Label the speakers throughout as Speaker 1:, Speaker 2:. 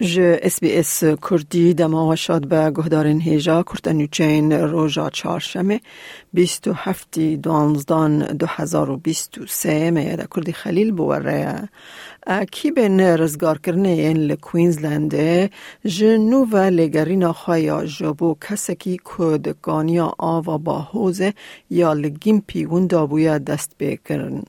Speaker 1: ج اس بی اس کردی دما شاد به گهدارن هیجا کرتنو چین روژا چهارشنبه 27 دوانزدان 2023 میاد کردی خلیل بوره کی به رزگار کرنه این لکوینزلند جنو و لگرینا خوایا جبو کسکی کد گانیا آوا با حوزه یا لگیم پیگون دابویا دست بکرن.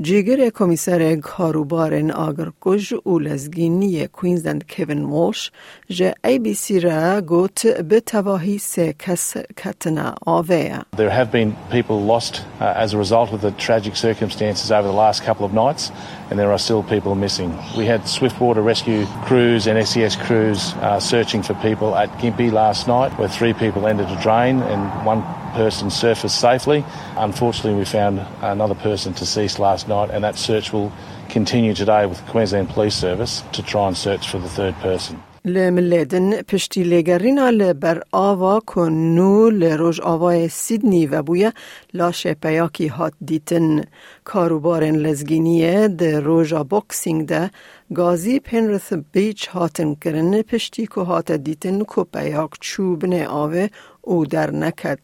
Speaker 1: جیگر کمیسر کاروبار آگرکوژ و لزگینی کوینزلند کوین والش جه ای بی سی را گوت به تواهی سه کس کتنا آوه.
Speaker 2: There have been people lost uh, as a result of the tragic circumstances over the last couple of nights and there are still people missing. We had swiftwater rescue crews and SES crews uh, searching for people at Gympie last night where three people entered a drain and one person surfaced safely. Unfortunately, we found another person deceased last night, and that search will continue today with the Queensland Police Service to try and search for the third person.
Speaker 1: لملدن پشتی لگرینا لبر آوا کنو لروج آوای سیدنی و بویا لاشه پیاکی هات دیتن کاروبارن لزگینیه ده روژا بوکسینگ ده گازی پنرث بیچ هاتن کرن پشتی که هات دیتن که پیاک چوبن آوه او در نکد.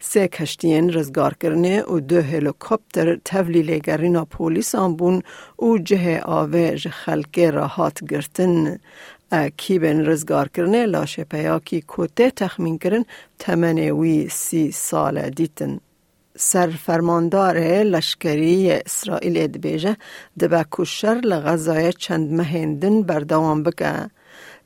Speaker 1: سه کشتین رزگار کرنه و دو هلیکوپتر تولی پولیس بون و جه آوه خلکه راحات گرتن. کیبن رزگار کرنه لاشه پیاکی کوته تخمین کرن تمنه وی سی سال دیتن. سرفرماندار لشکری اسرائیل ادبیجه دبا کشر لغزای چند مهندن بردوام بکه.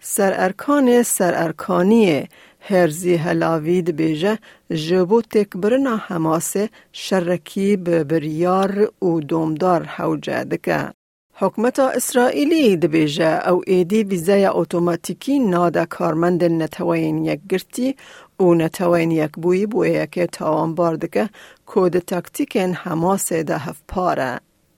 Speaker 1: سر ارکان سر ارکانی هرزی هلاوید بیجه جبو تکبرنا حماسه شرکی به بریار و دومدار حوجه دکه. حکمت اسرائیلی دبیجه او ایدی ویزای اتوماتیکی نادا کارمند نتوین یک گرتی و نتوین یک بوی بوی که تاوان باردکه کود تاکتیکن حماس ده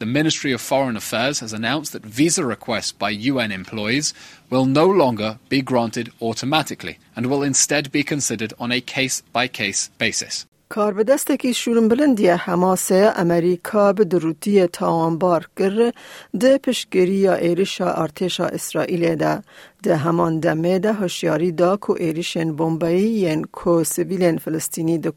Speaker 3: The Ministry of Foreign Affairs has announced that visa requests by UN employees will no longer be granted automatically and will instead be considered on a case by case basis.
Speaker 1: کار به دستکی شورن بلندی حماس امریکا به دروتی تاوانبار کر ده پشگری یا ایرشا ارتشا اسرائیل ده ده همان دمه ده هشیاری دا کو ایرشن بومبایی ین کو سویلین فلسطینی ده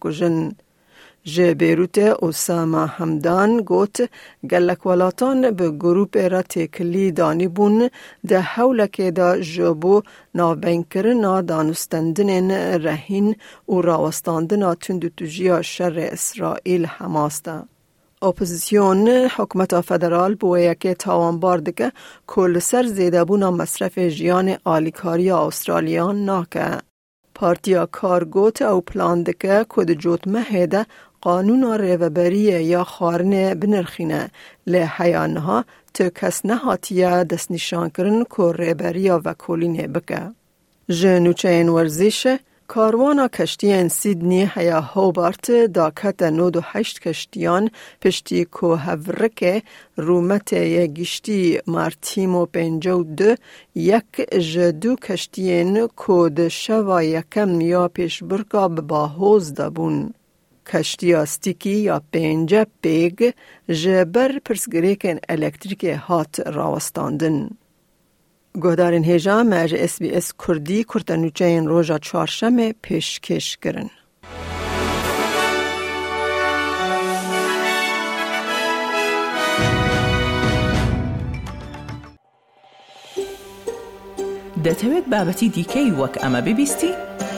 Speaker 1: کجن. جه بیروت اسامه همدان گوت گلک ولاتان به گروپ را تکلی دانی بون ده حولک دا جبو نابین کرنا دانستندن رهین و راوستاندن تند تجیا شر اسرائیل حماس. اپوزیسیون حکمت فدرال بویه که تاوان باردکه کل سر زیده بونا مصرف جیان آلیکاری استرالیان ناکه. پارتیا کارگوت او پلان دکه کد جوت مهده قانون ریوبری یا خارنه بنرخینه لی حیانها تو کس نهاتیه دست نشان کرن که ریبری و کولینه بکه. جنوچه این ورزیشه کاروانا کشتیان سیدنی هیا هوبارت داکت نود و هشت کشتیان پشتی که هورک رومت گشتی مارتیم و پنجو دو یک جدو کشتیان که ده شوا یکم یا پیش برکا با حوز دابون. کشتی استیکی یا پنجه پیگ جبر پرسگریکن الکتریک هات راوستاندن. گهدارین هیجا مج اس بی اس کردی کرتنوچه روژا چهارشنبه پیشکش کرن.
Speaker 4: دەتەوێت بابەتی دیکەی وەک ئەمە ببیستی؟